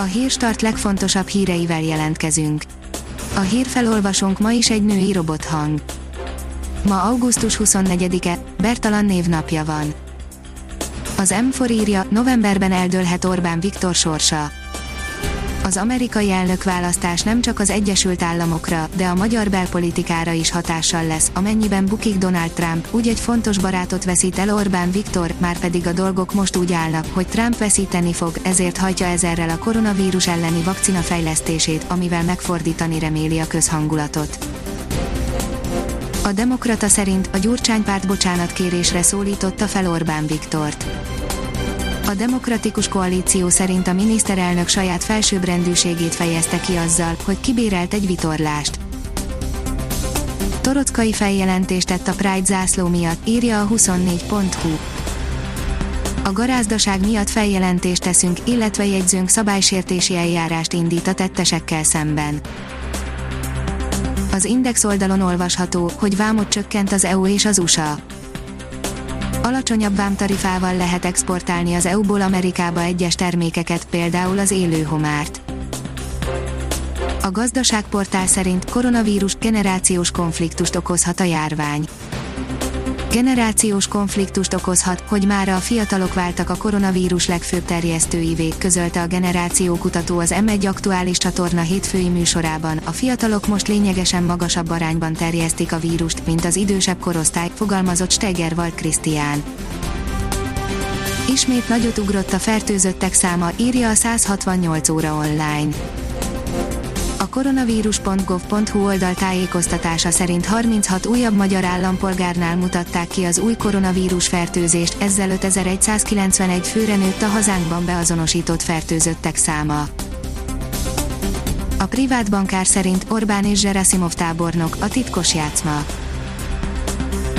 A hírstart legfontosabb híreivel jelentkezünk. A hírfelolvasónk ma is egy női robothang. Ma augusztus 24-e, Bertalan névnapja van. Az M4 írja, novemberben eldőlhet Orbán Viktor sorsa. Az amerikai elnökválasztás nem csak az Egyesült Államokra, de a magyar belpolitikára is hatással lesz, amennyiben bukik Donald Trump, úgy egy fontos barátot veszít el Orbán Viktor, már pedig a dolgok most úgy állnak, hogy Trump veszíteni fog, ezért hajtja ezerrel a koronavírus elleni vakcina fejlesztését, amivel megfordítani reméli a közhangulatot. A Demokrata szerint a Gyurcsánypárt bocsánatkérésre szólította fel Orbán Viktort. A Demokratikus Koalíció szerint a miniszterelnök saját felsőbbrendűségét fejezte ki azzal, hogy kibérelt egy vitorlást. Torockai feljelentést tett a Pride zászló miatt, írja a 24.hu. A garázdaság miatt feljelentést teszünk, illetve jegyzünk szabálysértési eljárást indít a tettesekkel szemben. Az Index oldalon olvasható, hogy vámot csökkent az EU és az USA. Alacsonyabb vámtarifával lehet exportálni az EU-ból Amerikába egyes termékeket, például az élőhomárt. A gazdaságportál szerint koronavírus generációs konfliktust okozhat a járvány generációs konfliktust okozhat, hogy már a fiatalok váltak a koronavírus legfőbb terjesztőivé, közölte a generációkutató az M1 aktuális csatorna hétfői műsorában. A fiatalok most lényegesen magasabb arányban terjesztik a vírust, mint az idősebb korosztály, fogalmazott Stegerwald Krisztián. Ismét nagyot ugrott a fertőzöttek száma, írja a 168 óra online. A koronavírus.gov.hu oldal tájékoztatása szerint 36 újabb magyar állampolgárnál mutatták ki az új koronavírus fertőzést, ezzel 5191 főre nőtt a hazánkban beazonosított fertőzöttek száma. A privát bankár szerint Orbán és Zserasimov tábornok a titkos játszma.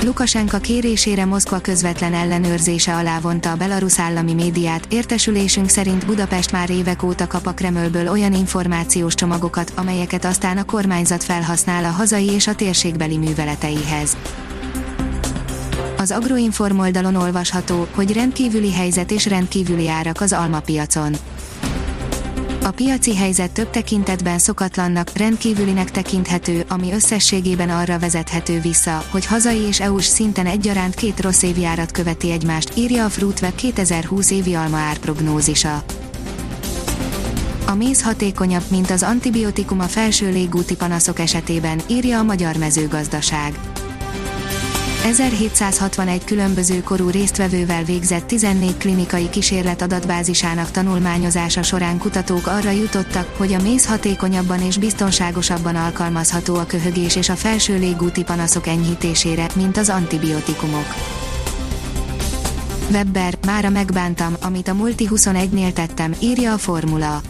Lukasenka kérésére Moszkva közvetlen ellenőrzése alá vonta a belarusz állami médiát, értesülésünk szerint Budapest már évek óta kap a Kremlből olyan információs csomagokat, amelyeket aztán a kormányzat felhasznál a hazai és a térségbeli műveleteihez. Az Agroinform oldalon olvasható, hogy rendkívüli helyzet és rendkívüli árak az almapiacon. A piaci helyzet több tekintetben szokatlannak, rendkívülinek tekinthető, ami összességében arra vezethető vissza, hogy hazai és EU-s szinten egyaránt két rossz évjárat követi egymást, írja a Fruitweb 2020 évi alma árprognózisa. A méz hatékonyabb, mint az antibiotikum a felső légúti panaszok esetében, írja a Magyar Mezőgazdaság. 1761 különböző korú résztvevővel végzett 14 klinikai kísérlet adatbázisának tanulmányozása során kutatók arra jutottak, hogy a méz hatékonyabban és biztonságosabban alkalmazható a köhögés és a felső légúti panaszok enyhítésére, mint az antibiotikumok. Webber, mára megbántam, amit a Multi 21-nél tettem, írja a formula.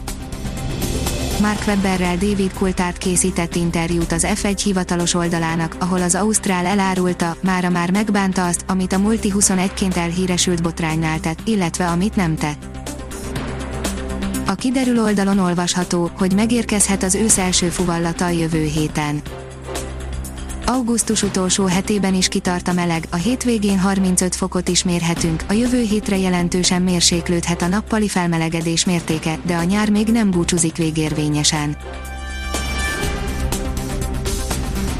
Mark Webberrel David Coulthard készített interjút az F1 hivatalos oldalának, ahol az Ausztrál elárulta, mára már megbánta azt, amit a Multi 21-ként elhíresült botránynál tett, illetve amit nem tett. A kiderül oldalon olvasható, hogy megérkezhet az ősz első fuvallata a jövő héten. Augusztus utolsó hetében is kitart a meleg, a hétvégén 35 fokot is mérhetünk, a jövő hétre jelentősen mérséklődhet a nappali felmelegedés mértéke, de a nyár még nem búcsúzik végérvényesen.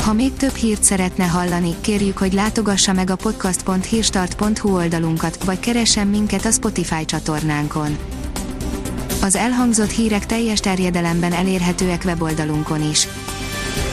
Ha még több hírt szeretne hallani, kérjük, hogy látogassa meg a podcast.hírstart.hu oldalunkat, vagy keressen minket a Spotify csatornánkon. Az elhangzott hírek teljes terjedelemben elérhetőek weboldalunkon is.